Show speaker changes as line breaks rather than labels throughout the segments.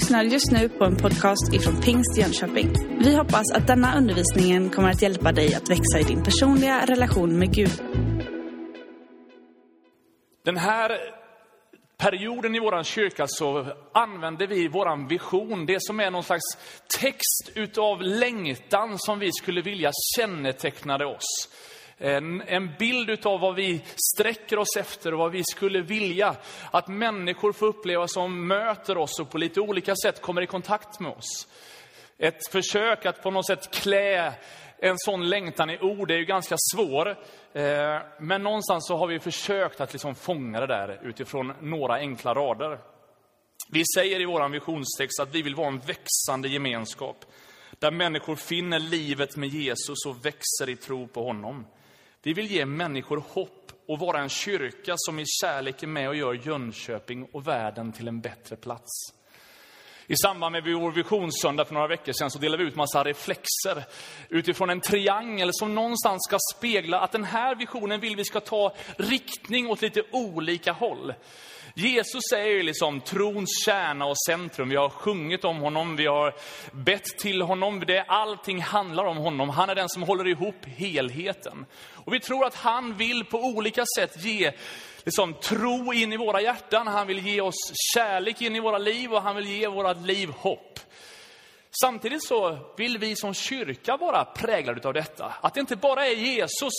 lyssnar just nu på en podcast ifrån Pingst Jönköping. Vi hoppas att denna undervisning kommer att hjälpa dig att växa i din personliga relation med Gud.
Den här perioden i vår kyrka så använder vi vår vision, det som är någon slags text utav längtan som vi skulle vilja kännetecknade oss. En, en bild av vad vi sträcker oss efter och vad vi skulle vilja att människor får uppleva som möter oss och på lite olika sätt kommer i kontakt med oss. Ett försök att på något sätt klä en sån längtan i ord är ju ganska svår. Eh, men någonstans så har vi försökt att liksom fånga det där utifrån några enkla rader. Vi säger i vår visionstext att vi vill vara en växande gemenskap där människor finner livet med Jesus och växer i tro på honom. Vi vill ge människor hopp och vara en kyrka som i kärlek är med och gör Jönköping och världen till en bättre plats. I samband med vår visionssöndag för några veckor sedan så delade vi ut massa reflexer utifrån en triangel som någonstans ska spegla att den här visionen vill vi ska ta riktning åt lite olika håll. Jesus är ju liksom trons kärna och centrum. Vi har sjungit om honom, vi har bett till honom. Det, allting handlar om honom. Han är den som håller ihop helheten. Och vi tror att han vill på olika sätt ge liksom, tro in i våra hjärtan. Han vill ge oss kärlek in i våra liv och han vill ge våra liv hopp. Samtidigt så vill vi som kyrka vara präglade av detta. Att det inte bara är Jesus,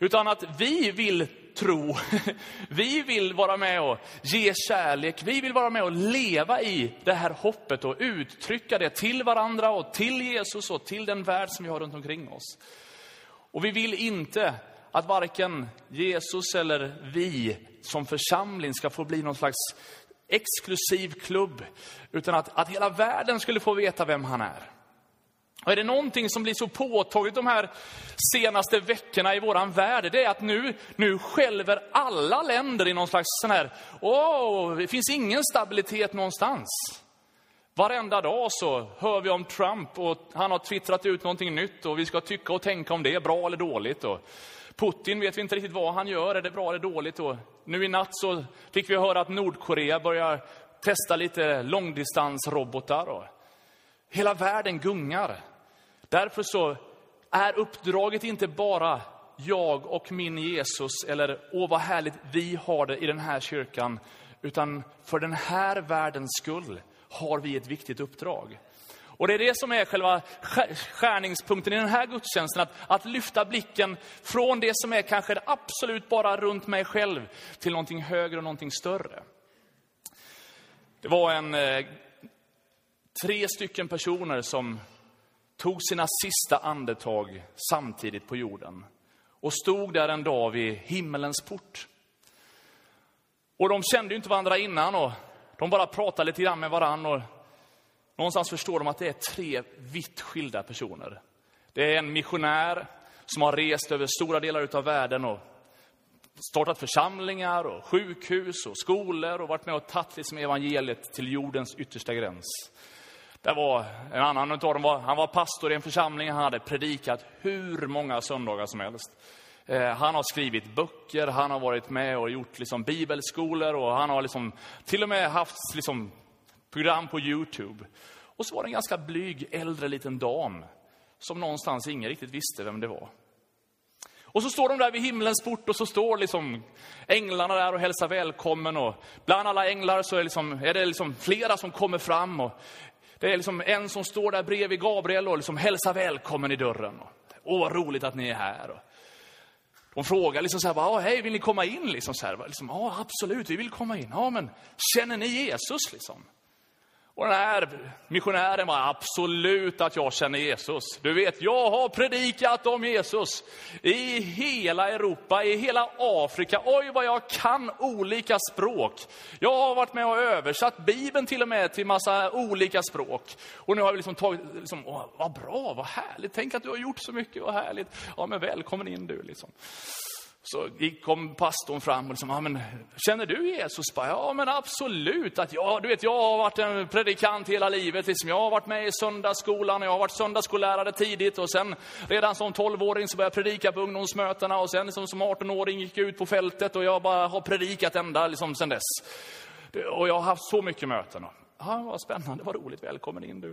utan att vi vill tro. Vi vill vara med och ge kärlek. Vi vill vara med och leva i det här hoppet och uttrycka det till varandra och till Jesus och till den värld som vi har runt omkring oss. Och vi vill inte att varken Jesus eller vi som församling ska få bli någon slags exklusiv klubb, utan att, att hela världen skulle få veta vem han är. Och är det någonting som blir så påtagligt de här senaste veckorna i våran värld, det är att nu, nu skälver alla länder i någon slags sån här, åh, det finns ingen stabilitet någonstans. Varenda dag så hör vi om Trump och han har twittrat ut någonting nytt och vi ska tycka och tänka om det är bra eller dåligt. Och Putin vet vi inte riktigt vad han gör, är det bra eller dåligt? Och nu i natt så fick vi höra att Nordkorea börjar testa lite långdistansrobotar. Och hela världen gungar. Därför så är uppdraget inte bara jag och min Jesus, eller åh vad härligt vi har det i den här kyrkan, utan för den här världens skull har vi ett viktigt uppdrag. Och det är det som är själva skärningspunkten i den här gudstjänsten, att, att lyfta blicken från det som är kanske det absolut bara runt mig själv, till någonting högre och någonting större. Det var en eh, tre stycken personer som tog sina sista andetag samtidigt på jorden och stod där en dag vid himmelens port. Och de kände ju inte varandra innan och de bara pratade lite grann med varandra. Och någonstans förstår de att det är tre vitt skilda personer. Det är en missionär som har rest över stora delar av världen och startat församlingar och sjukhus och skolor och varit med och tagit liksom evangeliet till jordens yttersta gräns. Det var en annan av dem, var, han var pastor i en församling, han hade predikat hur många söndagar som helst. Eh, han har skrivit böcker, han har varit med och gjort liksom bibelskolor och han har liksom till och med haft liksom program på Youtube. Och så var det en ganska blyg äldre liten dam som någonstans ingen riktigt visste vem det var. Och så står de där vid himlens port och så står liksom änglarna där och hälsar välkommen. Och bland alla änglar så är, liksom, är det liksom flera som kommer fram. Och det är liksom en som står där bredvid Gabriel och liksom hälsar välkommen i dörren. Åh, vad roligt att ni är här. De frågar liksom så här, hej, vill ni komma in? Liksom så här, liksom, ja, absolut, vi vill komma in. Ja, men känner ni Jesus? Liksom? Och den här missionären var absolut att jag känner Jesus. Du vet, jag har predikat om Jesus i hela Europa, i hela Afrika. Oj, vad jag kan olika språk. Jag har varit med och översatt Bibeln till och med till massa olika språk. Och nu har vi liksom tagit, liksom, åh, vad bra, vad härligt. Tänk att du har gjort så mycket, vad härligt. Ja, men välkommen in du, liksom. Så kom pastorn fram och liksom, men, känner du Jesus? Ja, men absolut. Att jag, du vet, jag har varit en predikant hela livet. Liksom. Jag har varit med i söndagsskolan, jag har varit söndagsskollärare tidigt och sen redan som 12-åring så började jag predika på ungdomsmötena och sen liksom, som 18-åring gick jag ut på fältet och jag bara har predikat ända liksom, sen dess. Och jag har haft så mycket möten. Ja, vad spännande, vad roligt, välkommen in du.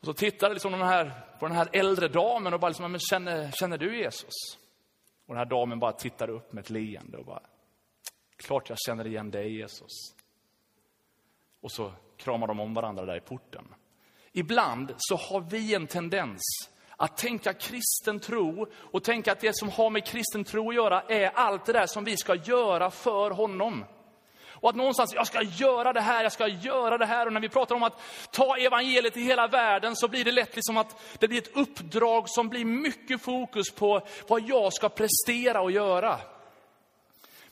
Och så tittade liksom de här, på den här äldre damen och bara liksom, men känner, känner du Jesus? Och den här damen bara tittade upp med ett leende och bara, klart jag känner igen dig Jesus. Och så kramar de om varandra där i porten. Ibland så har vi en tendens att tänka kristen tro och tänka att det som har med kristen tro att göra är allt det där som vi ska göra för honom. Och att någonstans, jag ska göra det här, jag ska göra det här. Och när vi pratar om att ta evangeliet till hela världen så blir det lätt liksom att det blir ett uppdrag som blir mycket fokus på vad jag ska prestera och göra.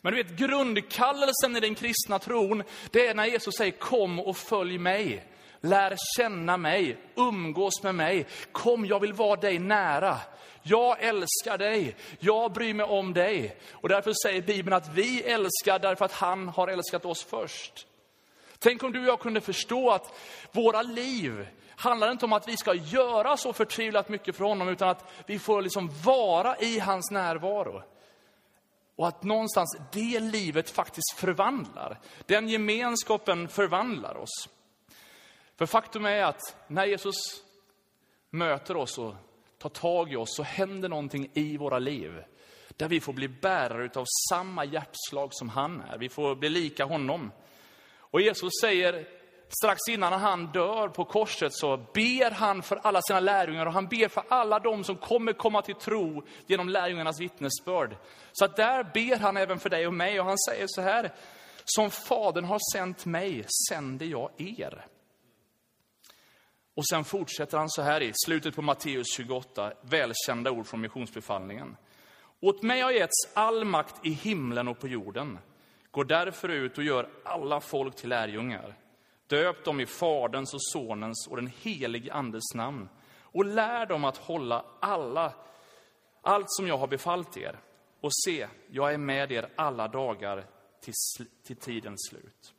Men du vet, grundkallelsen i den kristna tron, det är när Jesus säger kom och följ mig. Lär känna mig, umgås med mig. Kom, jag vill vara dig nära. Jag älskar dig, jag bryr mig om dig. Och därför säger Bibeln att vi älskar därför att han har älskat oss först. Tänk om du och jag kunde förstå att våra liv handlar inte om att vi ska göra så förtvivlat mycket för honom, utan att vi får liksom vara i hans närvaro. Och att någonstans det livet faktiskt förvandlar. Den gemenskapen förvandlar oss. För faktum är att när Jesus möter oss och tar tag i oss så händer någonting i våra liv. Där vi får bli bärare av samma hjärtslag som han är. Vi får bli lika honom. Och Jesus säger strax innan han dör på korset så ber han för alla sina lärjungar och han ber för alla de som kommer komma till tro genom lärjungarnas vittnesbörd. Så att där ber han även för dig och mig och han säger så här, som Fadern har sänt mig sänder jag er. Och sen fortsätter han så här i slutet på Matteus 28, välkända ord från missionsbefallningen. Åt mig har getts all makt i himlen och på jorden. Gå därför ut och gör alla folk till lärjungar. Döp dem i Faderns och Sonens och den helige Andes namn och lär dem att hålla alla, allt som jag har befallt er. Och se, jag är med er alla dagar till, till tidens slut.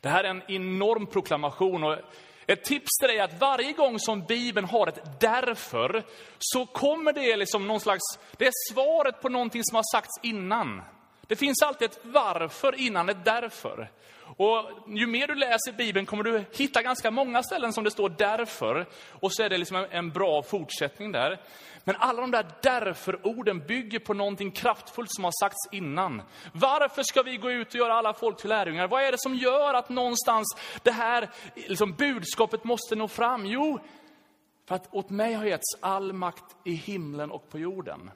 Det här är en enorm proklamation. Och ett tips till dig är att varje gång som Bibeln har ett därför, så kommer det liksom någon slags, det är svaret på någonting som har sagts innan. Det finns alltid ett varför innan ett därför. Och ju mer du läser Bibeln kommer du hitta ganska många ställen som det står därför. Och så är det liksom en bra fortsättning där. Men alla de där därför-orden bygger på någonting kraftfullt som har sagts innan. Varför ska vi gå ut och göra alla folk till lärjungar? Vad är det som gör att någonstans det här liksom budskapet måste nå fram? Jo, för att åt mig har getts all makt i himlen och på jorden.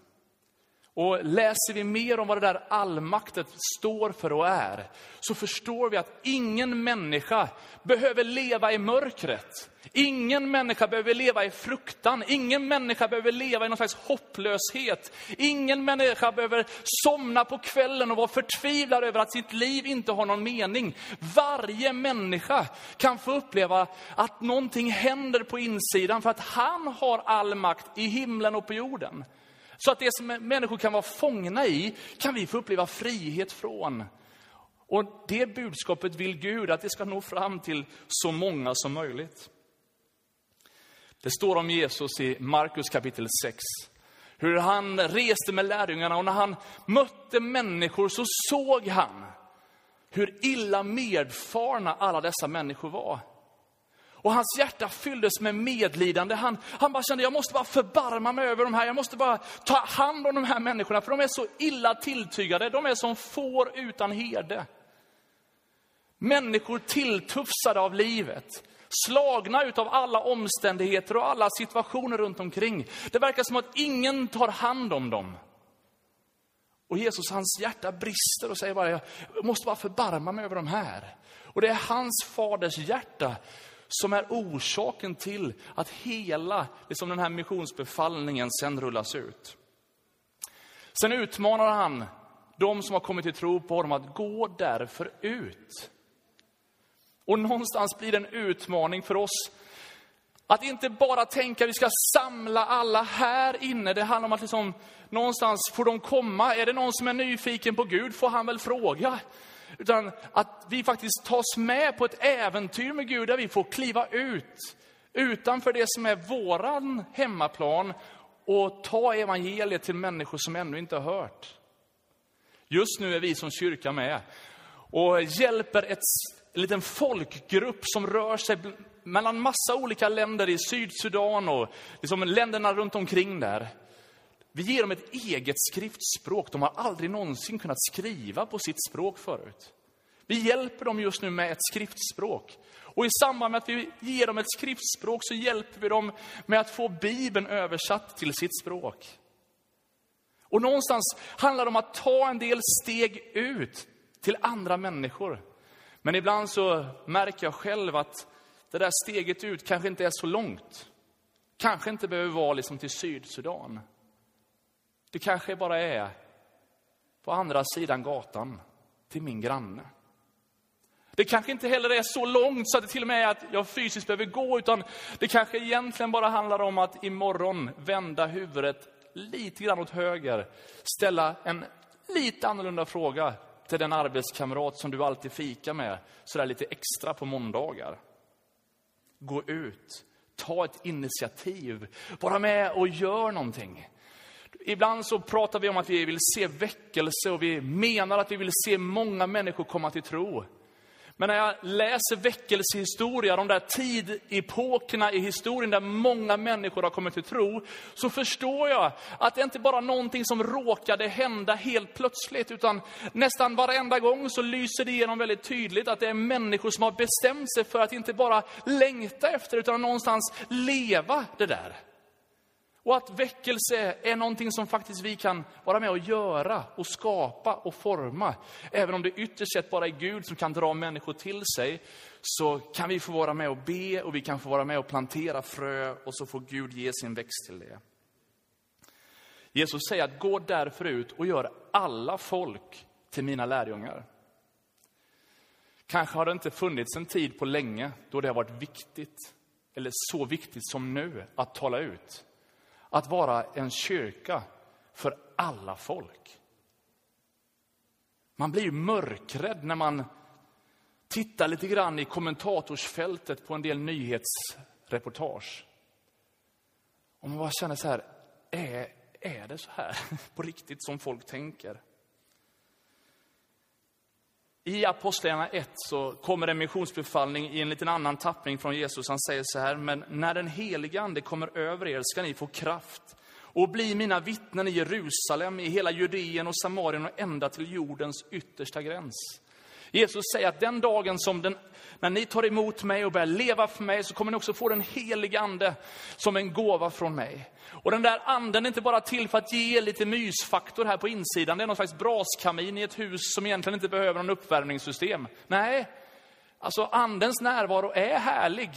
Och läser vi mer om vad det där allmaktet står för och är, så förstår vi att ingen människa behöver leva i mörkret. Ingen människa behöver leva i fruktan. Ingen människa behöver leva i någon slags hopplöshet. Ingen människa behöver somna på kvällen och vara förtvivlad över att sitt liv inte har någon mening. Varje människa kan få uppleva att någonting händer på insidan för att han har all makt i himlen och på jorden. Så att det som människor kan vara fångna i, kan vi få uppleva frihet från. Och det budskapet vill Gud att det ska nå fram till så många som möjligt. Det står om Jesus i Markus kapitel 6. Hur han reste med lärjungarna och när han mötte människor så såg han hur illa medfarna alla dessa människor var. Och hans hjärta fylldes med medlidande. Han, han bara kände, jag måste bara förbarma mig över de här. Jag måste bara ta hand om de här människorna, för de är så illa tilltygade. De är som får utan herde. Människor tilltufsade av livet. Slagna av alla omständigheter och alla situationer runt omkring. Det verkar som att ingen tar hand om dem. Och Jesus, hans hjärta brister och säger bara, jag måste bara förbarma mig över de här. Och det är hans faders hjärta som är orsaken till att hela liksom den här missionsbefallningen sen rullas ut. Sen utmanar han de som har kommit till tro på honom att gå därför ut. Och någonstans blir det en utmaning för oss att inte bara tänka att vi ska samla alla här inne. Det handlar om att liksom, någonstans får de komma. Är det någon som är nyfiken på Gud får han väl fråga. Utan att vi faktiskt tas med på ett äventyr med Gud där vi får kliva ut utanför det som är våran hemmaplan och ta evangeliet till människor som ännu inte har hört. Just nu är vi som kyrka med och hjälper ett en liten folkgrupp som rör sig mellan massa olika länder i Sydsudan och liksom länderna runt omkring där. Vi ger dem ett eget skriftspråk. De har aldrig någonsin kunnat skriva på sitt språk förut. Vi hjälper dem just nu med ett skriftspråk. Och i samband med att vi ger dem ett skriftspråk så hjälper vi dem med att få Bibeln översatt till sitt språk. Och någonstans handlar det om att ta en del steg ut till andra människor. Men ibland så märker jag själv att det där steget ut kanske inte är så långt. Kanske inte behöver vara liksom till Sydsudan. Det kanske bara är på andra sidan gatan till min granne. Det kanske inte heller är så långt så att det till och med är att jag fysiskt behöver gå, utan det kanske egentligen bara handlar om att imorgon vända huvudet lite grann åt höger, ställa en lite annorlunda fråga till den arbetskamrat som du alltid fikar med, sådär lite extra på måndagar. Gå ut, ta ett initiativ, vara med och gör någonting. Ibland så pratar vi om att vi vill se väckelse och vi menar att vi vill se många människor komma till tro. Men när jag läser väckelsehistoria, de där tidepokerna i historien där många människor har kommit till tro, så förstår jag att det inte bara är någonting som råkade hända helt plötsligt, utan nästan varenda gång så lyser det igenom väldigt tydligt att det är människor som har bestämt sig för att inte bara längta efter, utan någonstans leva det där. Och att väckelse är någonting som faktiskt vi kan vara med och göra och skapa och forma. Även om det ytterst sett bara är Gud som kan dra människor till sig, så kan vi få vara med och be och vi kan få vara med och plantera frö och så får Gud ge sin växt till det. Jesus säger att gå därför ut och gör alla folk till mina lärjungar. Kanske har det inte funnits en tid på länge då det har varit viktigt, eller så viktigt som nu, att tala ut att vara en kyrka för alla folk. Man blir ju mörkrädd när man tittar lite grann i kommentatorsfältet på en del nyhetsreportage. Och man bara känner så här, är, är det så här på riktigt som folk tänker? I Apostlagärningarna 1 så kommer en missionsbefallning i en liten annan tappning från Jesus. Han säger så här, men när den helige Ande kommer över er ska ni få kraft och bli mina vittnen i Jerusalem, i hela Judeen och Samarien och ända till jordens yttersta gräns. Jesus säger att den dagen som den, när ni tar emot mig och börjar leva för mig, så kommer ni också få den helige Ande som en gåva från mig. Och den där anden är inte bara till för att ge lite mysfaktor här på insidan. Det är någon slags braskamin i ett hus som egentligen inte behöver någon uppvärmningssystem. Nej, alltså andens närvaro är härlig.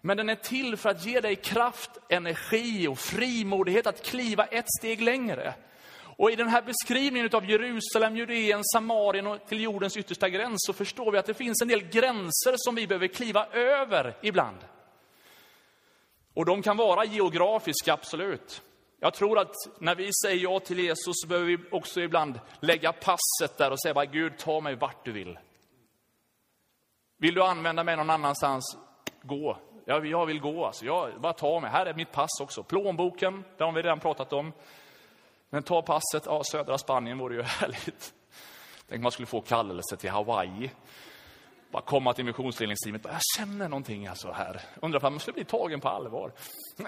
Men den är till för att ge dig kraft, energi och frimodighet att kliva ett steg längre. Och i den här beskrivningen av Jerusalem, Judeen, Samarien och till jordens yttersta gräns så förstår vi att det finns en del gränser som vi behöver kliva över ibland. Och de kan vara geografiska, absolut. Jag tror att när vi säger ja till Jesus så behöver vi också ibland lägga passet där och säga bara Gud, ta mig vart du vill. Vill du använda mig någon annanstans, gå. Jag, jag vill gå, alltså. jag, bara ta mig. Här är mitt pass också. Plånboken, det har vi redan pratat om. Men ta passet, ja, södra Spanien vore ju härligt. Tänk man skulle få kallelse till Hawaii. Bara komma till missionsledningsteamet. Jag känner någonting alltså här. Undrar om man skulle bli tagen på allvar.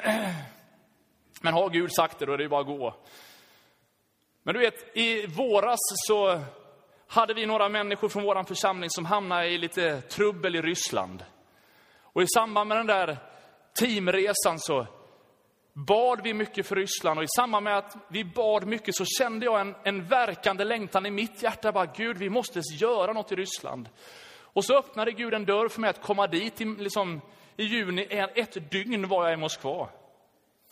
Men har Gud sagt det, då är det ju bara att gå. Men du vet, i våras så hade vi några människor från vår församling som hamnade i lite trubbel i Ryssland. Och i samband med den där teamresan så bad vi mycket för Ryssland och i samband med att vi bad mycket så kände jag en, en verkande längtan i mitt hjärta. Bara, Gud, vi måste göra något i Ryssland. Och så öppnade Gud en dörr för mig att komma dit i, liksom, i juni. Ett dygn var jag i Moskva.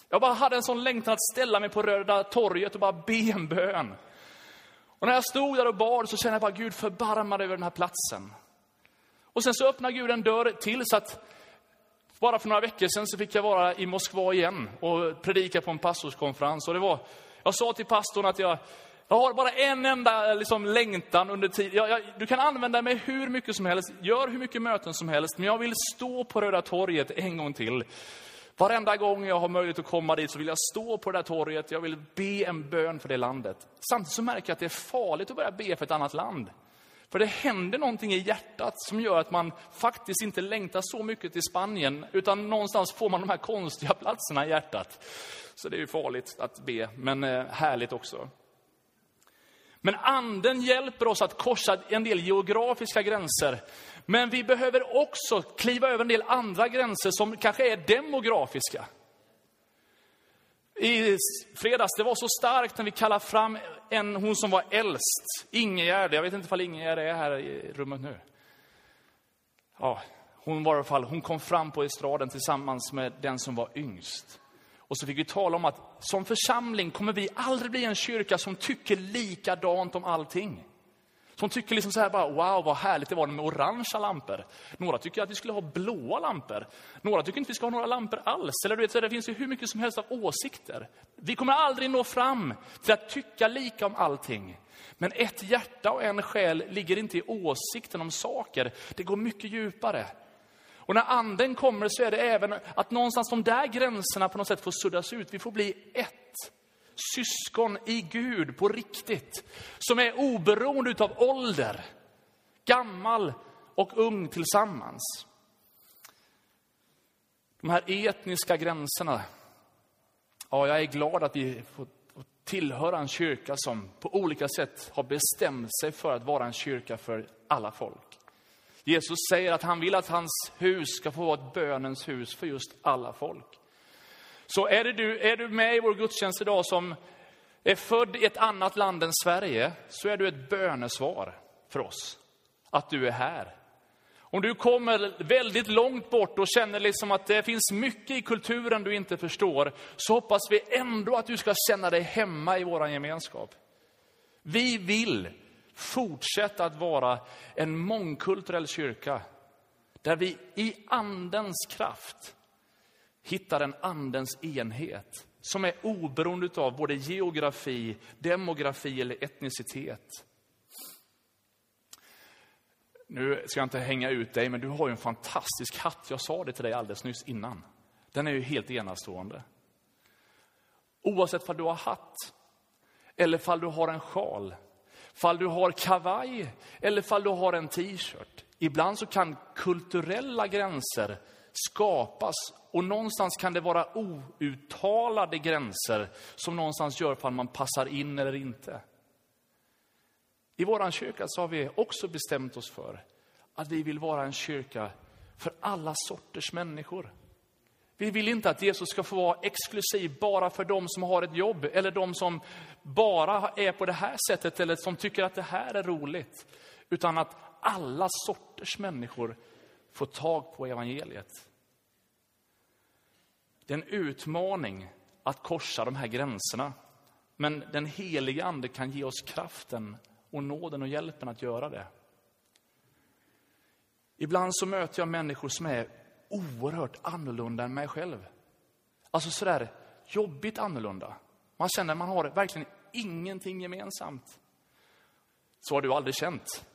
Jag bara hade en sån längtan att ställa mig på Röda torget och bara be en bön. Och när jag stod där och bad så kände jag bara, Gud förbarmade över den här platsen. Och sen så öppnade Gud en dörr till så att bara för några veckor sedan så fick jag vara i Moskva igen och predika på en pastorskonferens. Och det var, jag sa till pastorn att jag, jag har bara en enda liksom, längtan under tiden. du kan använda mig hur mycket som helst, gör hur mycket möten som helst, men jag vill stå på Röda torget en gång till. Varenda gång jag har möjlighet att komma dit så vill jag stå på det där torget, jag vill be en bön för det landet. Samtidigt så märker jag att det är farligt att börja be för ett annat land. För det händer någonting i hjärtat som gör att man faktiskt inte längtar så mycket till Spanien, utan någonstans får man de här konstiga platserna i hjärtat. Så det är ju farligt att be, men eh, härligt också. Men anden hjälper oss att korsa en del geografiska gränser. Men vi behöver också kliva över en del andra gränser som kanske är demografiska. I fredags, det var så starkt när vi kallade fram en, hon som var äldst, Ingegärd. Jag vet inte om Ingegärd är här i rummet nu. Ja, hon var i alla fall, hon kom fram på estraden tillsammans med den som var yngst. Och så fick vi tala om att som församling kommer vi aldrig bli en kyrka som tycker likadant om allting. Som tycker liksom så här bara, wow vad härligt det var med orangea lampor. Några tycker att vi skulle ha blåa lampor. Några tycker inte vi ska ha några lampor alls. Eller du vet, så det finns ju hur mycket som helst av åsikter. Vi kommer aldrig nå fram till att tycka lika om allting. Men ett hjärta och en själ ligger inte i åsikten om saker. Det går mycket djupare. Och när anden kommer så är det även att någonstans de där gränserna på något sätt får suddas ut. Vi får bli ett syskon i Gud på riktigt. Som är oberoende av ålder. Gammal och ung tillsammans. De här etniska gränserna. Ja, jag är glad att vi får tillhöra en kyrka som på olika sätt har bestämt sig för att vara en kyrka för alla folk. Jesus säger att han vill att hans hus ska få vara ett bönens hus för just alla folk. Så är, det du, är du med i vår gudstjänst idag som är född i ett annat land än Sverige, så är du ett bönesvar för oss. Att du är här. Om du kommer väldigt långt bort och känner liksom att det finns mycket i kulturen du inte förstår, så hoppas vi ändå att du ska känna dig hemma i vår gemenskap. Vi vill fortsätta att vara en mångkulturell kyrka, där vi i andens kraft hittar en andens enhet som är oberoende av både geografi, demografi eller etnicitet. Nu ska jag inte hänga ut dig, men du har ju en fantastisk hatt. Jag sa det till dig alldeles nyss innan. Den är ju helt enastående. Oavsett om du har hatt, eller om du har en sjal, om du har kavaj eller om du har en t-shirt. Ibland så kan kulturella gränser skapas och någonstans kan det vara outtalade gränser som någonstans gör om man passar in eller inte. I vår kyrka så har vi också bestämt oss för att vi vill vara en kyrka för alla sorters människor. Vi vill inte att Jesus ska få vara exklusiv bara för de som har ett jobb eller de som bara är på det här sättet eller som tycker att det här är roligt. Utan att alla sorters människor får tag på evangeliet. Det är en utmaning att korsa de här gränserna. Men den heliga Ande kan ge oss kraften och nåden och hjälpen att göra det. Ibland så möter jag människor som är oerhört annorlunda än mig själv. Alltså sådär jobbigt annorlunda. Man känner att man har verkligen ingenting gemensamt. Så har du aldrig känt.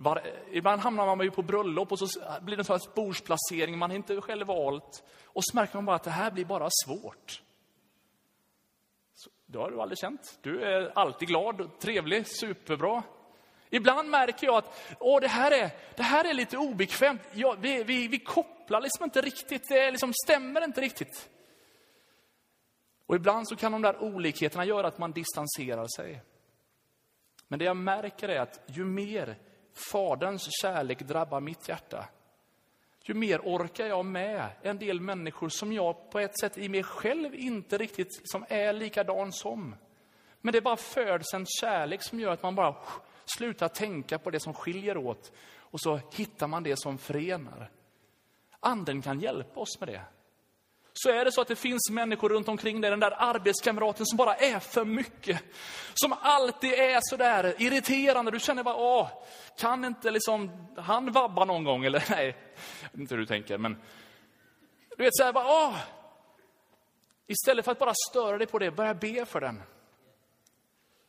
Var, ibland hamnar man ju på bröllop och så blir det en bordsplacering man inte själv valt. Och så märker man bara att det här blir bara svårt. Så, det har du aldrig känt. Du är alltid glad, trevlig, superbra. Ibland märker jag att Åh, det, här är, det här är lite obekvämt. Ja, vi, vi, vi kopplar liksom inte riktigt, det liksom stämmer inte riktigt. Och ibland så kan de där olikheterna göra att man distanserar sig. Men det jag märker är att ju mer Faderns kärlek drabbar mitt hjärta, ju mer orkar jag med en del människor som jag på ett sätt i mig själv inte riktigt som är likadan som. Men det bara föds en kärlek som gör att man bara slutar tänka på det som skiljer åt och så hittar man det som förenar. Anden kan hjälpa oss med det så är det så att det finns människor runt omkring dig, den där arbetskamraten som bara är för mycket. Som alltid är sådär irriterande. Du känner bara, åh, kan inte liksom han vabba någon gång? Eller nej, inte hur du tänker, men du vet såhär, bara, åh. Istället för att bara störa dig på det, börja be för den.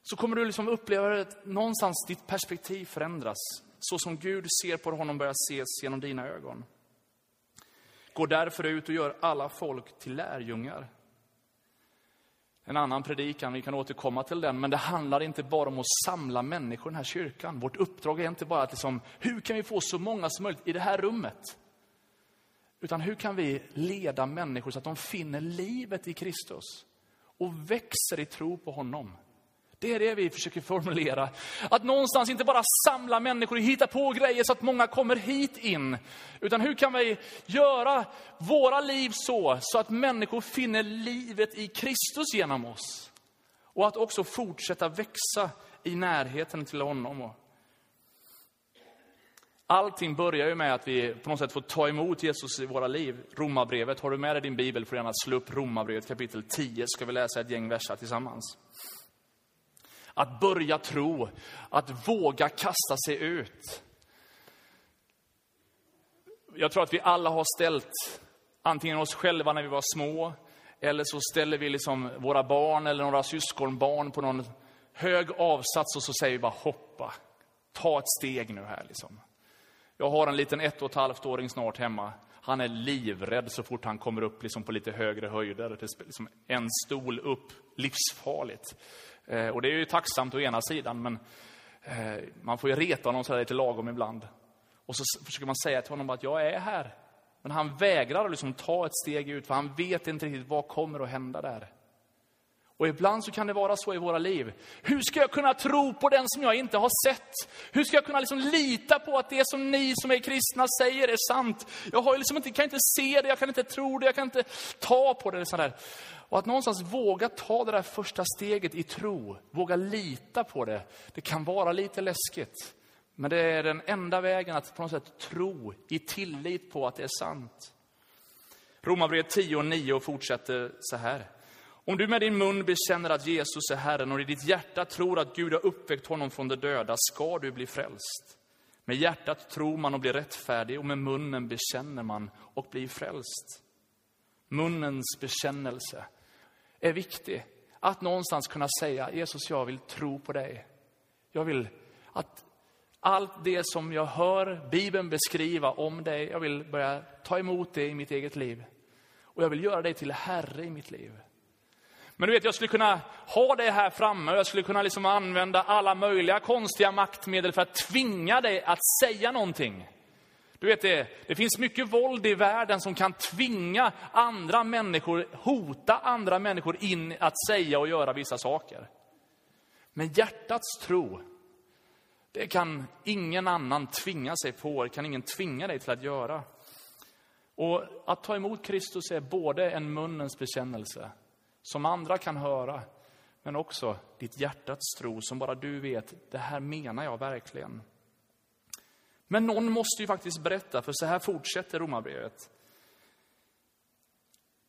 Så kommer du liksom uppleva att någonstans ditt perspektiv förändras. Så som Gud ser på honom börjar ses genom dina ögon. Gå därför ut och gör alla folk till lärjungar. en annan predikan, vi kan återkomma till den. Men det handlar inte bara om att samla människor i den här kyrkan. Vårt uppdrag är inte bara att liksom, hur kan vi få så många som möjligt i det här rummet? Utan hur kan vi leda människor så att de finner livet i Kristus och växer i tro på honom? Det är det vi försöker formulera. Att någonstans inte bara samla människor och hitta på grejer så att många kommer hit in. Utan hur kan vi göra våra liv så, så att människor finner livet i Kristus genom oss? Och att också fortsätta växa i närheten till honom. Allting börjar ju med att vi på något sätt får ta emot Jesus i våra liv. Romarbrevet, har du med dig din bibel får du gärna slå upp Romarbrevet kapitel 10, ska vi läsa ett gäng verser tillsammans. Att börja tro, att våga kasta sig ut. Jag tror att vi alla har ställt antingen oss själva när vi var små, eller så ställer vi liksom våra barn eller några syskonbarn på någon hög avsats och så säger vi bara hoppa. Ta ett steg nu här liksom. Jag har en liten ett och ett halvt åring snart hemma. Han är livrädd så fort han kommer upp liksom på lite högre höjder. Det är liksom en stol upp, livsfarligt. Eh, och det är ju tacksamt å ena sidan, men eh, man får ju reta honom så lite lagom ibland. Och så försöker man säga till honom att jag är här. Men han vägrar att liksom ta ett steg ut, för han vet inte riktigt vad kommer att hända där. Och ibland så kan det vara så i våra liv. Hur ska jag kunna tro på den som jag inte har sett? Hur ska jag kunna liksom lita på att det som ni som är kristna säger är sant? Jag har liksom inte, kan inte se det, jag kan inte tro det, jag kan inte ta på det. Sådär. Och att någonstans våga ta det där första steget i tro, våga lita på det, det kan vara lite läskigt. Men det är den enda vägen att på något sätt tro i tillit på att det är sant. Romarbrevet 10 och 9 fortsätter så här. Om du med din mun bekänner att Jesus är Herren och i ditt hjärta tror att Gud har uppväckt honom från de döda, ska du bli frälst. Med hjärtat tror man och blir rättfärdig och med munnen bekänner man och blir frälst. Munnens bekännelse är viktig. Att någonstans kunna säga, Jesus jag vill tro på dig. Jag vill att allt det som jag hör Bibeln beskriva om dig, jag vill börja ta emot det i mitt eget liv. Och jag vill göra dig till Herre i mitt liv. Men du vet, jag skulle kunna ha dig här framme och jag skulle kunna liksom använda alla möjliga konstiga maktmedel för att tvinga dig att säga någonting. Du vet det, det finns mycket våld i världen som kan tvinga andra människor, hota andra människor in att säga och göra vissa saker. Men hjärtats tro, det kan ingen annan tvinga sig på, det kan ingen tvinga dig till att göra. Och att ta emot Kristus är både en munnens bekännelse, som andra kan höra, men också ditt hjärtats tro som bara du vet, det här menar jag verkligen. Men någon måste ju faktiskt berätta, för så här fortsätter Romarbrevet.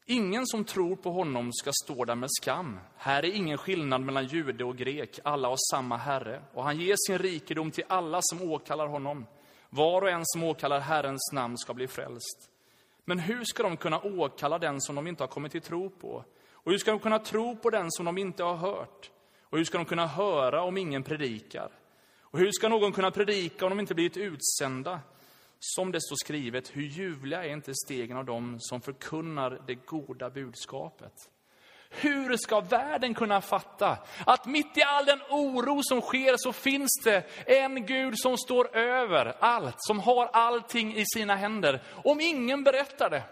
Ingen som tror på honom ska stå där med skam. Här är ingen skillnad mellan jude och grek, alla har samma Herre. Och han ger sin rikedom till alla som åkallar honom. Var och en som åkallar Herrens namn ska bli frälst. Men hur ska de kunna åkalla den som de inte har kommit till tro på? Och hur ska de kunna tro på den som de inte har hört? Och hur ska de kunna höra om ingen predikar? Och hur ska någon kunna predika om de inte blivit utsända? Som det står skrivet, hur ljuvliga är inte stegen av dem som förkunnar det goda budskapet? Hur ska världen kunna fatta att mitt i all den oro som sker så finns det en Gud som står över allt, som har allting i sina händer, om ingen berättar det?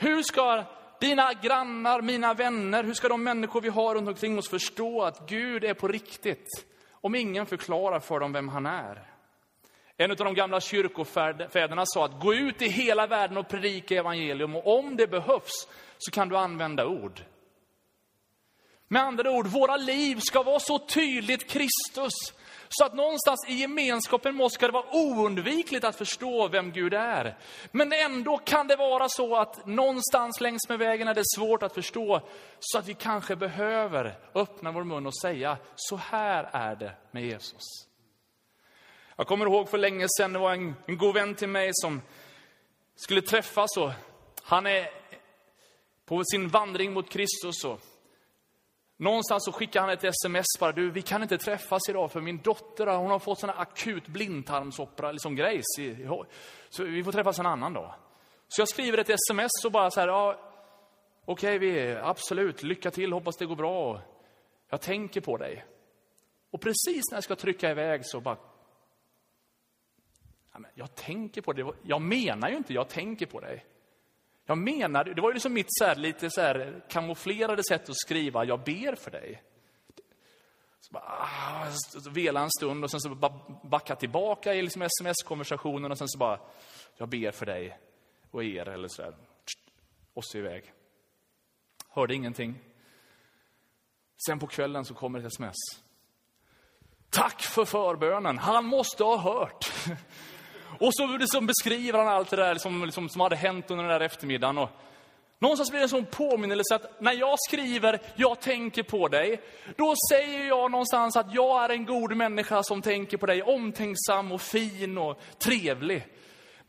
Hur ska dina grannar, mina vänner, hur ska de människor vi har runt omkring oss förstå att Gud är på riktigt? Om ingen förklarar för dem vem han är. En av de gamla kyrkofäderna sa att gå ut i hela världen och predika evangelium och om det behövs så kan du använda ord. Med andra ord, våra liv ska vara så tydligt Kristus så att någonstans i gemenskapen med oss ska det vara oundvikligt att förstå vem Gud är. Men ändå kan det vara så att någonstans längs med vägen är det svårt att förstå. Så att vi kanske behöver öppna vår mun och säga, så här är det med Jesus. Jag kommer ihåg för länge sedan, det var en, en god vän till mig som skulle träffas. Och han är på sin vandring mot Kristus. Och Någonstans så skickar han ett sms bara, du vi kan inte träffas idag för min dotter hon har fått sån akut blindtarmsopera, liksom grejs. Så vi får träffas en annan dag. Så jag skriver ett sms och bara så här, ja, Okej, vi absolut, lycka till, hoppas det går bra. Jag tänker på dig. Och precis när jag ska trycka iväg så bara... Ja, men jag tänker på dig. Jag menar ju inte jag tänker på dig. Jag menade, det var ju liksom mitt så här, lite så här kamouflerade sätt att skriva, jag ber för dig. Så bara, ah, så vela en stund och sen så backa tillbaka i liksom sms-konversationen och sen så bara, jag ber för dig och er eller så där. Och så iväg. Hörde ingenting. Sen på kvällen så kommer ett sms. Tack för förbönen, han måste ha hört. Och så liksom beskriver han allt det där som, liksom, som hade hänt under den där eftermiddagen. Och någonstans blir det en sån påminnelse att när jag skriver jag tänker på dig, då säger jag någonstans att jag är en god människa som tänker på dig, omtänksam och fin och trevlig.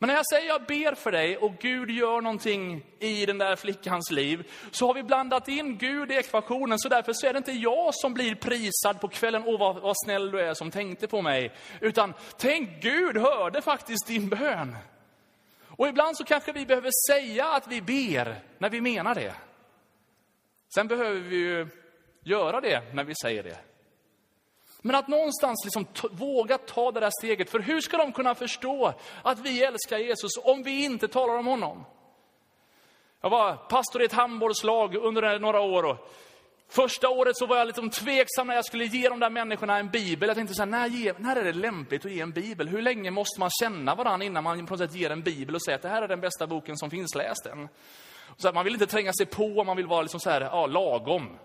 Men när jag säger jag ber för dig och Gud gör någonting i den där flickans liv, så har vi blandat in Gud i ekvationen. Så därför så är det inte jag som blir prisad på kvällen, åh vad, vad snäll du är som tänkte på mig. Utan tänk, Gud hörde faktiskt din bön. Och ibland så kanske vi behöver säga att vi ber när vi menar det. Sen behöver vi ju göra det när vi säger det. Men att någonstans liksom våga ta det där steget. För hur ska de kunna förstå att vi älskar Jesus om vi inte talar om honom? Jag var pastor i ett handbollslag under några år. Och första året så var jag lite tveksam när jag skulle ge de där människorna en bibel. Jag tänkte så här, när, när är det lämpligt att ge en bibel? Hur länge måste man känna varandra innan man på något sätt ger en bibel och säger att det här är den bästa boken som finns, läs den. Så här, man vill inte tränga sig på, man vill vara liksom så här, ja, lagom.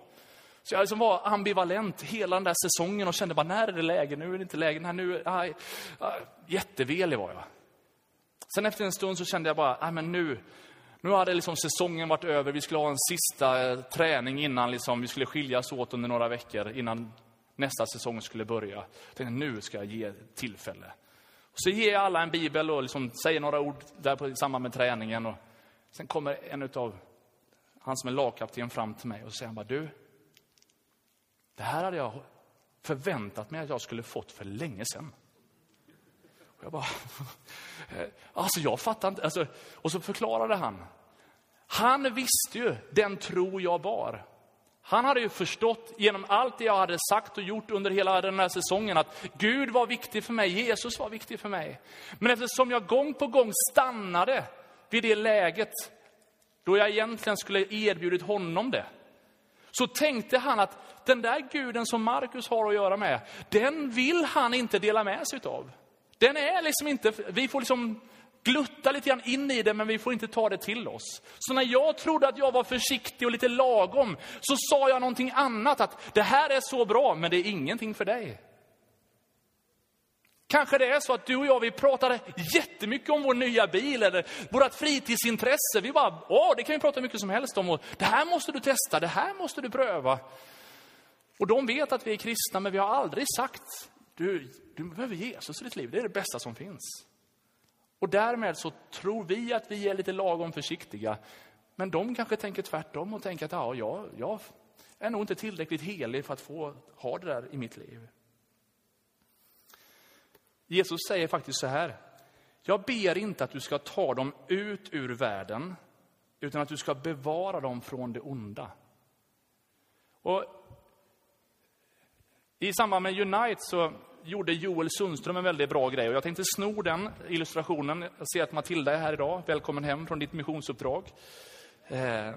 Så jag liksom var ambivalent hela den där säsongen och kände bara, när är det läge? Nu är det inte läge. Nej, nu, aj, aj, jättevelig var jag. Sen efter en stund så kände jag bara, nej men nu, nu hade liksom säsongen varit över. Vi skulle ha en sista eh, träning innan liksom, vi skulle skiljas åt under några veckor innan nästa säsong skulle börja. Jag tänkte, nu ska jag ge tillfälle. Och så ger jag alla en bibel och liksom säger några ord där på, i samband med träningen. Och sen kommer en av han som är lagkapten fram till mig och säger han bara, du, det här hade jag förväntat mig att jag skulle fått för länge sedan. Och jag bara, alltså jag fattar inte. Alltså, och så förklarade han. Han visste ju den tro jag bar. Han hade ju förstått genom allt det jag hade sagt och gjort under hela den här säsongen att Gud var viktig för mig, Jesus var viktig för mig. Men eftersom jag gång på gång stannade vid det läget då jag egentligen skulle erbjudit honom det, så tänkte han att den där guden som Markus har att göra med, den vill han inte dela med sig av. Den är liksom inte, vi får liksom glutta lite grann in i det, men vi får inte ta det till oss. Så när jag trodde att jag var försiktig och lite lagom, så sa jag någonting annat, att det här är så bra, men det är ingenting för dig. Kanske det är så att du och jag, vi pratade jättemycket om vår nya bil eller vårt fritidsintresse. Vi bara, åh, det kan vi prata mycket som helst om. Och det här måste du testa, det här måste du pröva. Och de vet att vi är kristna, men vi har aldrig sagt, du, du behöver Jesus i ditt liv, det är det bästa som finns. Och därmed så tror vi att vi är lite lagom försiktiga. Men de kanske tänker tvärtom och tänker att ja, jag, jag är nog inte tillräckligt helig för att få ha det där i mitt liv. Jesus säger faktiskt så här. Jag ber inte att du ska ta dem ut ur världen, utan att du ska bevara dem från det onda. Och I samband med Unite så gjorde Joel Sundström en väldigt bra grej. Och jag tänkte sno den illustrationen. Jag ser att Matilda är här idag. Välkommen hem från ditt missionsuppdrag. Eh,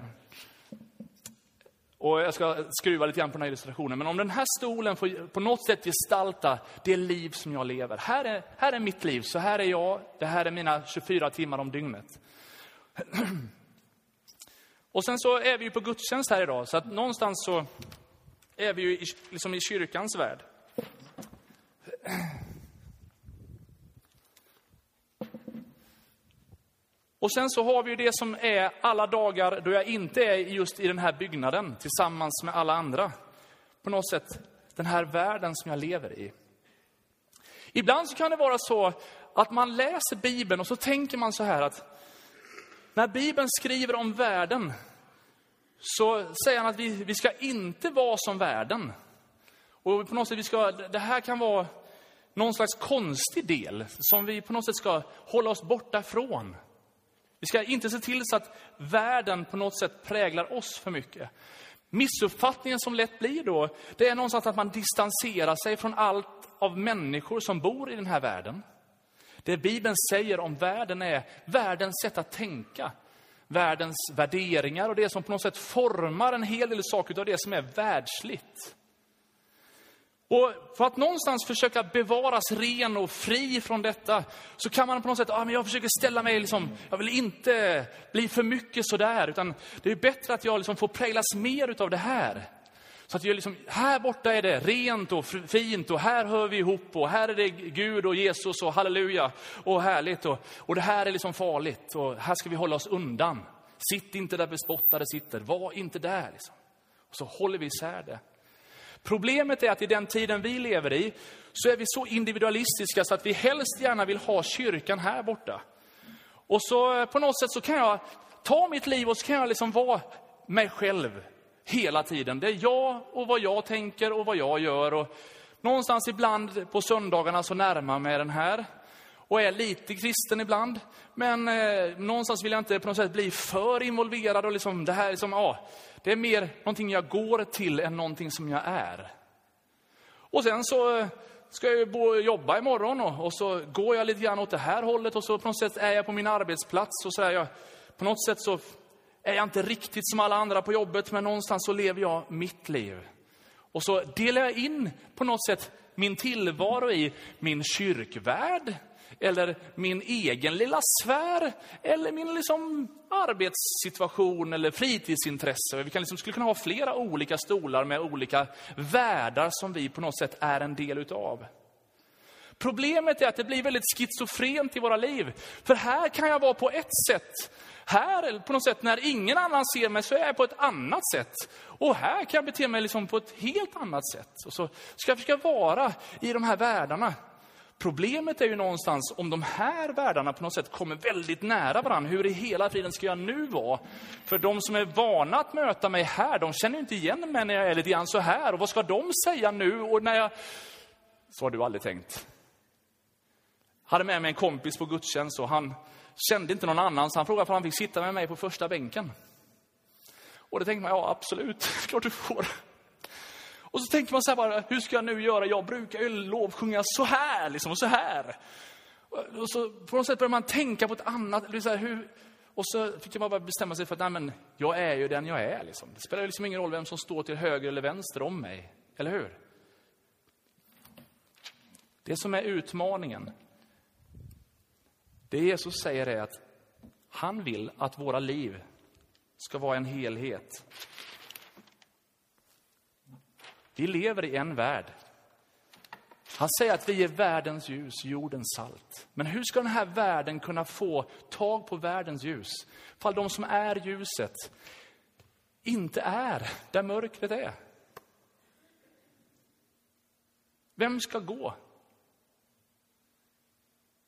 och jag ska skruva lite grann på den här illustrationen. Men om den här stolen får på något sätt gestalta det liv som jag lever. Här är, här är mitt liv, så här är jag. Det här är mina 24 timmar om dygnet. Och sen så är vi ju på gudstjänst här idag, så att någonstans så är vi ju i, liksom i kyrkans värld. Och sen så har vi ju det som är alla dagar då jag inte är just i den här byggnaden tillsammans med alla andra. På något sätt den här världen som jag lever i. Ibland så kan det vara så att man läser Bibeln och så tänker man så här att när Bibeln skriver om världen så säger han att vi, vi ska inte vara som världen. Och på något sätt, vi ska, det här kan vara någon slags konstig del som vi på något sätt ska hålla oss borta från. Vi ska inte se till så att världen på något sätt präglar oss för mycket. Missuppfattningen som lätt blir då, det är någonstans att man distanserar sig från allt av människor som bor i den här världen. Det Bibeln säger om världen är världens sätt att tänka, världens värderingar och det som på något sätt formar en hel del saker av det som är världsligt. Och för att någonstans försöka bevaras ren och fri från detta, så kan man på något sätt, ah, men jag försöker ställa mig, liksom, jag vill inte bli för mycket sådär, utan det är bättre att jag liksom får präglas mer av det här. Så att jag liksom, här borta är det rent och fint och här hör vi ihop och här är det Gud och Jesus och halleluja och härligt och, och det här är liksom farligt och här ska vi hålla oss undan. Sitt inte där bespottade sitter, var inte där. Liksom. Och så håller vi isär det. Problemet är att i den tiden vi lever i så är vi så individualistiska så att vi helst gärna vill ha kyrkan här borta. Och så eh, på något sätt så kan jag ta mitt liv och så kan jag liksom vara mig själv hela tiden. Det är jag och vad jag tänker och vad jag gör. Och någonstans ibland på söndagarna så närmar mig den här och är lite kristen ibland. Men eh, någonstans vill jag inte på något sätt bli för involverad. Och liksom, det, här liksom, ah, det är mer någonting jag går till än någonting som jag är. Och sen så eh, ska jag bo, jobba imorgon och, och så går jag lite grann åt det här hållet och så på något sätt är jag på min arbetsplats. och så är jag, På något sätt så är jag inte riktigt som alla andra på jobbet, men någonstans så lever jag mitt liv. Och så delar jag in på något sätt min tillvaro i min kyrkvärld, eller min egen lilla sfär, eller min liksom arbetssituation eller fritidsintresse. Vi kan liksom, skulle kunna ha flera olika stolar med olika världar som vi på något sätt är en del utav. Problemet är att det blir väldigt schizofrent i våra liv. För här kan jag vara på ett sätt. Här, på något sätt, när ingen annan ser mig så är jag på ett annat sätt. Och här kan jag bete mig liksom på ett helt annat sätt. Och så ska jag försöka vara i de här världarna. Problemet är ju någonstans om de här världarna på något sätt kommer väldigt nära varandra. Hur i hela friden ska jag nu vara? För de som är vana att möta mig här, de känner ju inte igen mig när jag är lite grann så här. Och vad ska de säga nu? Och när jag... Så har du aldrig tänkt. Hade med mig en kompis på gudstjänst och han kände inte någon annan, så han frågade om han fick sitta med mig på första bänken. Och det tänkte man, ja absolut, klart du får. Och så tänker man så här bara, hur ska jag nu göra? Jag brukar ju lovsjunga så här, liksom, och så här. Och så på något sätt börjar man tänka på ett annat, så här, hur, och så fick man bara bestämma sig för att, nej men, jag är ju den jag är. Liksom. Det spelar liksom ingen roll vem som står till höger eller vänster om mig. Eller hur? Det som är utmaningen, det Jesus säger är att han vill att våra liv ska vara en helhet. Vi lever i en värld. Han säger att vi är världens ljus, jordens salt. Men hur ska den här världen kunna få tag på världens ljus? Fall de som är ljuset inte är där mörkret är. Vem ska gå?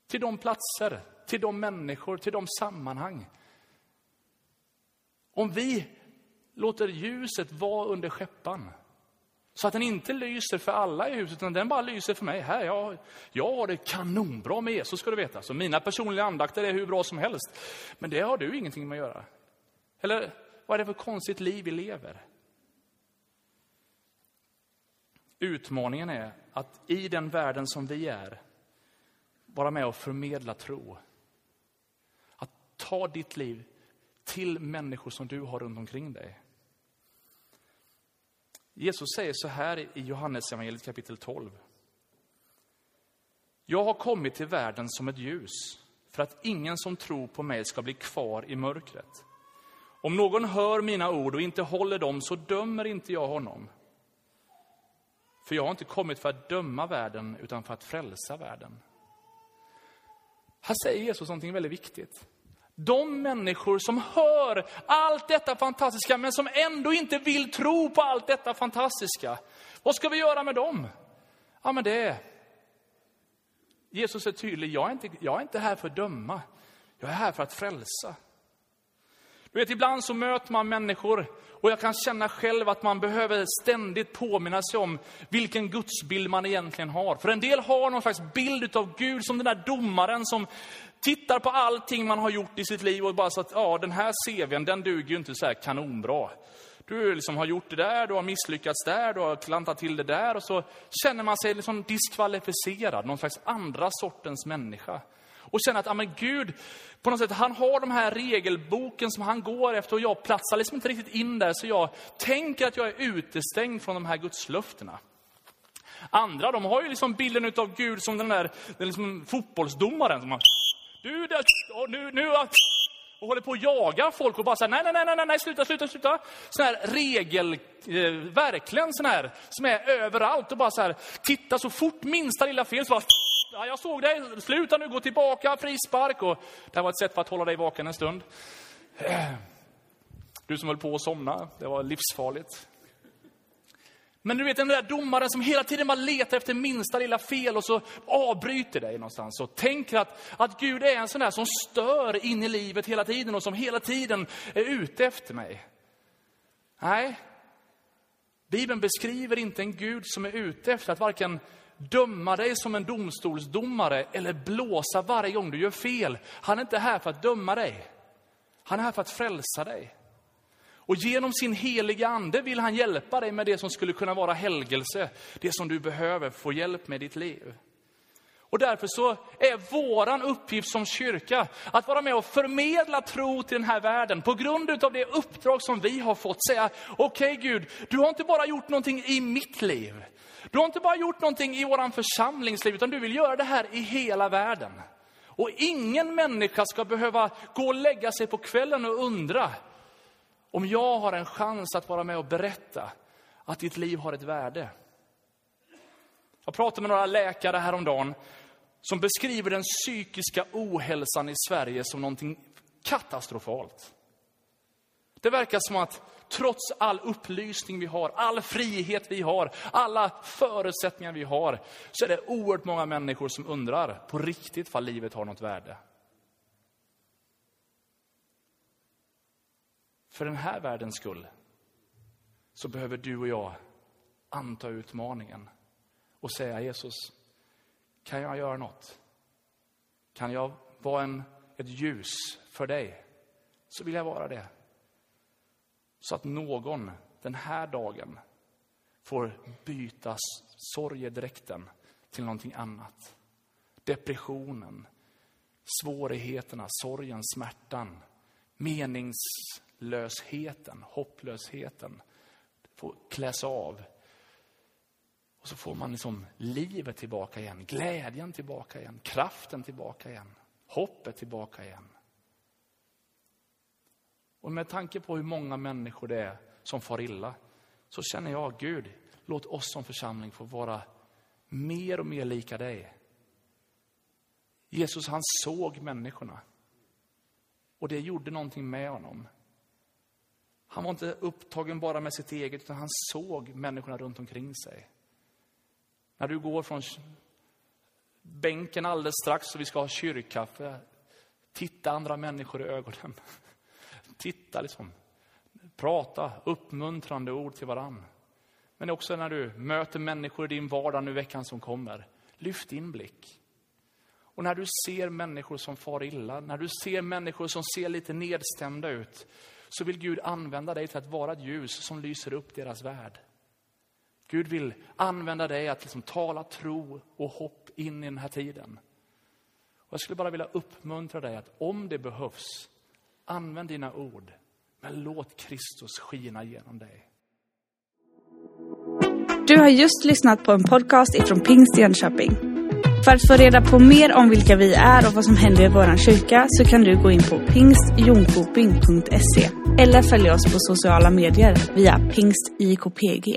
Till de platser, till de människor, till de sammanhang. Om vi låter ljuset vara under skeppan så att den inte lyser för alla i huset, utan den bara lyser för mig. Här, jag, jag har det kanonbra med Jesus, ska du veta. Så mina personliga andakter är hur bra som helst. Men det har du ingenting med att göra. Eller vad är det för konstigt liv vi lever? Utmaningen är att i den världen som vi är, vara med och förmedla tro. Att ta ditt liv till människor som du har runt omkring dig. Jesus säger så här i Johannes evangeliet kapitel 12. Jag har kommit till världen som ett ljus för att ingen som tror på mig ska bli kvar i mörkret. Om någon hör mina ord och inte håller dem så dömer inte jag honom. För jag har inte kommit för att döma världen utan för att frälsa världen. Här säger Jesus någonting väldigt viktigt. De människor som hör allt detta fantastiska, men som ändå inte vill tro på allt detta fantastiska. Vad ska vi göra med dem? Ja, men det är... Jesus är tydlig, jag är, inte, jag är inte här för att döma. Jag är här för att frälsa. Du vet, ibland så möter man människor och jag kan känna själv att man behöver ständigt påminna sig om vilken gudsbild man egentligen har. För en del har någon slags bild av Gud som den där domaren som tittar på allting man har gjort i sitt liv och bara så att, ja, den här CVn, den duger ju inte så här kanonbra. Du liksom har gjort det där, du har misslyckats där, du har klantat till det där och så känner man sig liksom diskvalificerad, någon slags andra sortens människa. Och känner att, ja men Gud, på något sätt, han har de här regelboken som han går efter och jag platsar liksom inte riktigt in där så jag tänker att jag är utestängd från de här gudslöftena. Andra, de har ju liksom bilden av Gud som den där den liksom fotbollsdomaren som har, du där, och nu, nu, och håller på att jaga folk och bara säger nej, nej, nej, nej, nej, sluta, sluta, sluta. Sån här regel, eh, verkligen sån här, som är överallt och bara så här, titta så fort minsta lilla fel så bara, ja, jag såg dig, sluta nu, gå tillbaka, frispark. Och det här var ett sätt för att hålla dig vaken en stund. Du som höll på att somna, det var livsfarligt. Men du vet den där domaren som hela tiden bara letar efter minsta lilla fel och så avbryter dig någonstans och tänker att, att Gud är en sån där som stör in i livet hela tiden och som hela tiden är ute efter mig. Nej, Bibeln beskriver inte en Gud som är ute efter att varken döma dig som en domstolsdomare eller blåsa varje gång du gör fel. Han är inte här för att döma dig. Han är här för att frälsa dig. Och genom sin heliga ande vill han hjälpa dig med det som skulle kunna vara helgelse. Det som du behöver få hjälp med i ditt liv. Och därför så är våran uppgift som kyrka att vara med och förmedla tro till den här världen. På grund av det uppdrag som vi har fått säga, okej okay, Gud, du har inte bara gjort någonting i mitt liv. Du har inte bara gjort någonting i våran församlingsliv, utan du vill göra det här i hela världen. Och ingen människa ska behöva gå och lägga sig på kvällen och undra, om jag har en chans att vara med och berätta att ditt liv har ett värde. Jag pratade med några läkare häromdagen som beskriver den psykiska ohälsan i Sverige som någonting katastrofalt. Det verkar som att trots all upplysning vi har, all frihet vi har, alla förutsättningar vi har, så är det oerhört många människor som undrar på riktigt vad livet har något värde. För den här världens skull så behöver du och jag anta utmaningen och säga Jesus, kan jag göra något? Kan jag vara en, ett ljus för dig? Så vill jag vara det. Så att någon den här dagen får byta sorgedräkten till någonting annat. Depressionen, svårigheterna, sorgen, smärtan, meningslösheten, hopplösheten får kläs av. Och så får man liksom livet tillbaka igen, glädjen tillbaka igen, kraften tillbaka igen, hoppet tillbaka igen. Och med tanke på hur många människor det är som far illa, så känner jag, Gud, låt oss som församling få vara mer och mer lika dig. Jesus, han såg människorna. Och det gjorde någonting med honom. Han var inte upptagen bara med sitt eget, utan han såg människorna runt omkring sig. När du går från bänken alldeles strax och vi ska ha kyrkkaffe, titta andra människor i ögonen. Titta liksom. Prata uppmuntrande ord till varann. Men också när du möter människor i din vardag nu veckan som kommer. Lyft din blick. Och när du ser människor som far illa, när du ser människor som ser lite nedstämda ut, så vill Gud använda dig till att vara ett ljus som lyser upp deras värld. Gud vill använda dig att liksom tala tro och hopp in i den här tiden. Och jag skulle bara vilja uppmuntra dig att om det behövs, använd dina ord, men låt Kristus skina genom dig.
Du har just lyssnat på en podcast ifrån Pingst Jönköping. För att få reda på mer om vilka vi är och vad som händer i vår kyrka så kan du gå in på pingstjonkoping.se eller följa oss på sociala medier via pingstjkpg.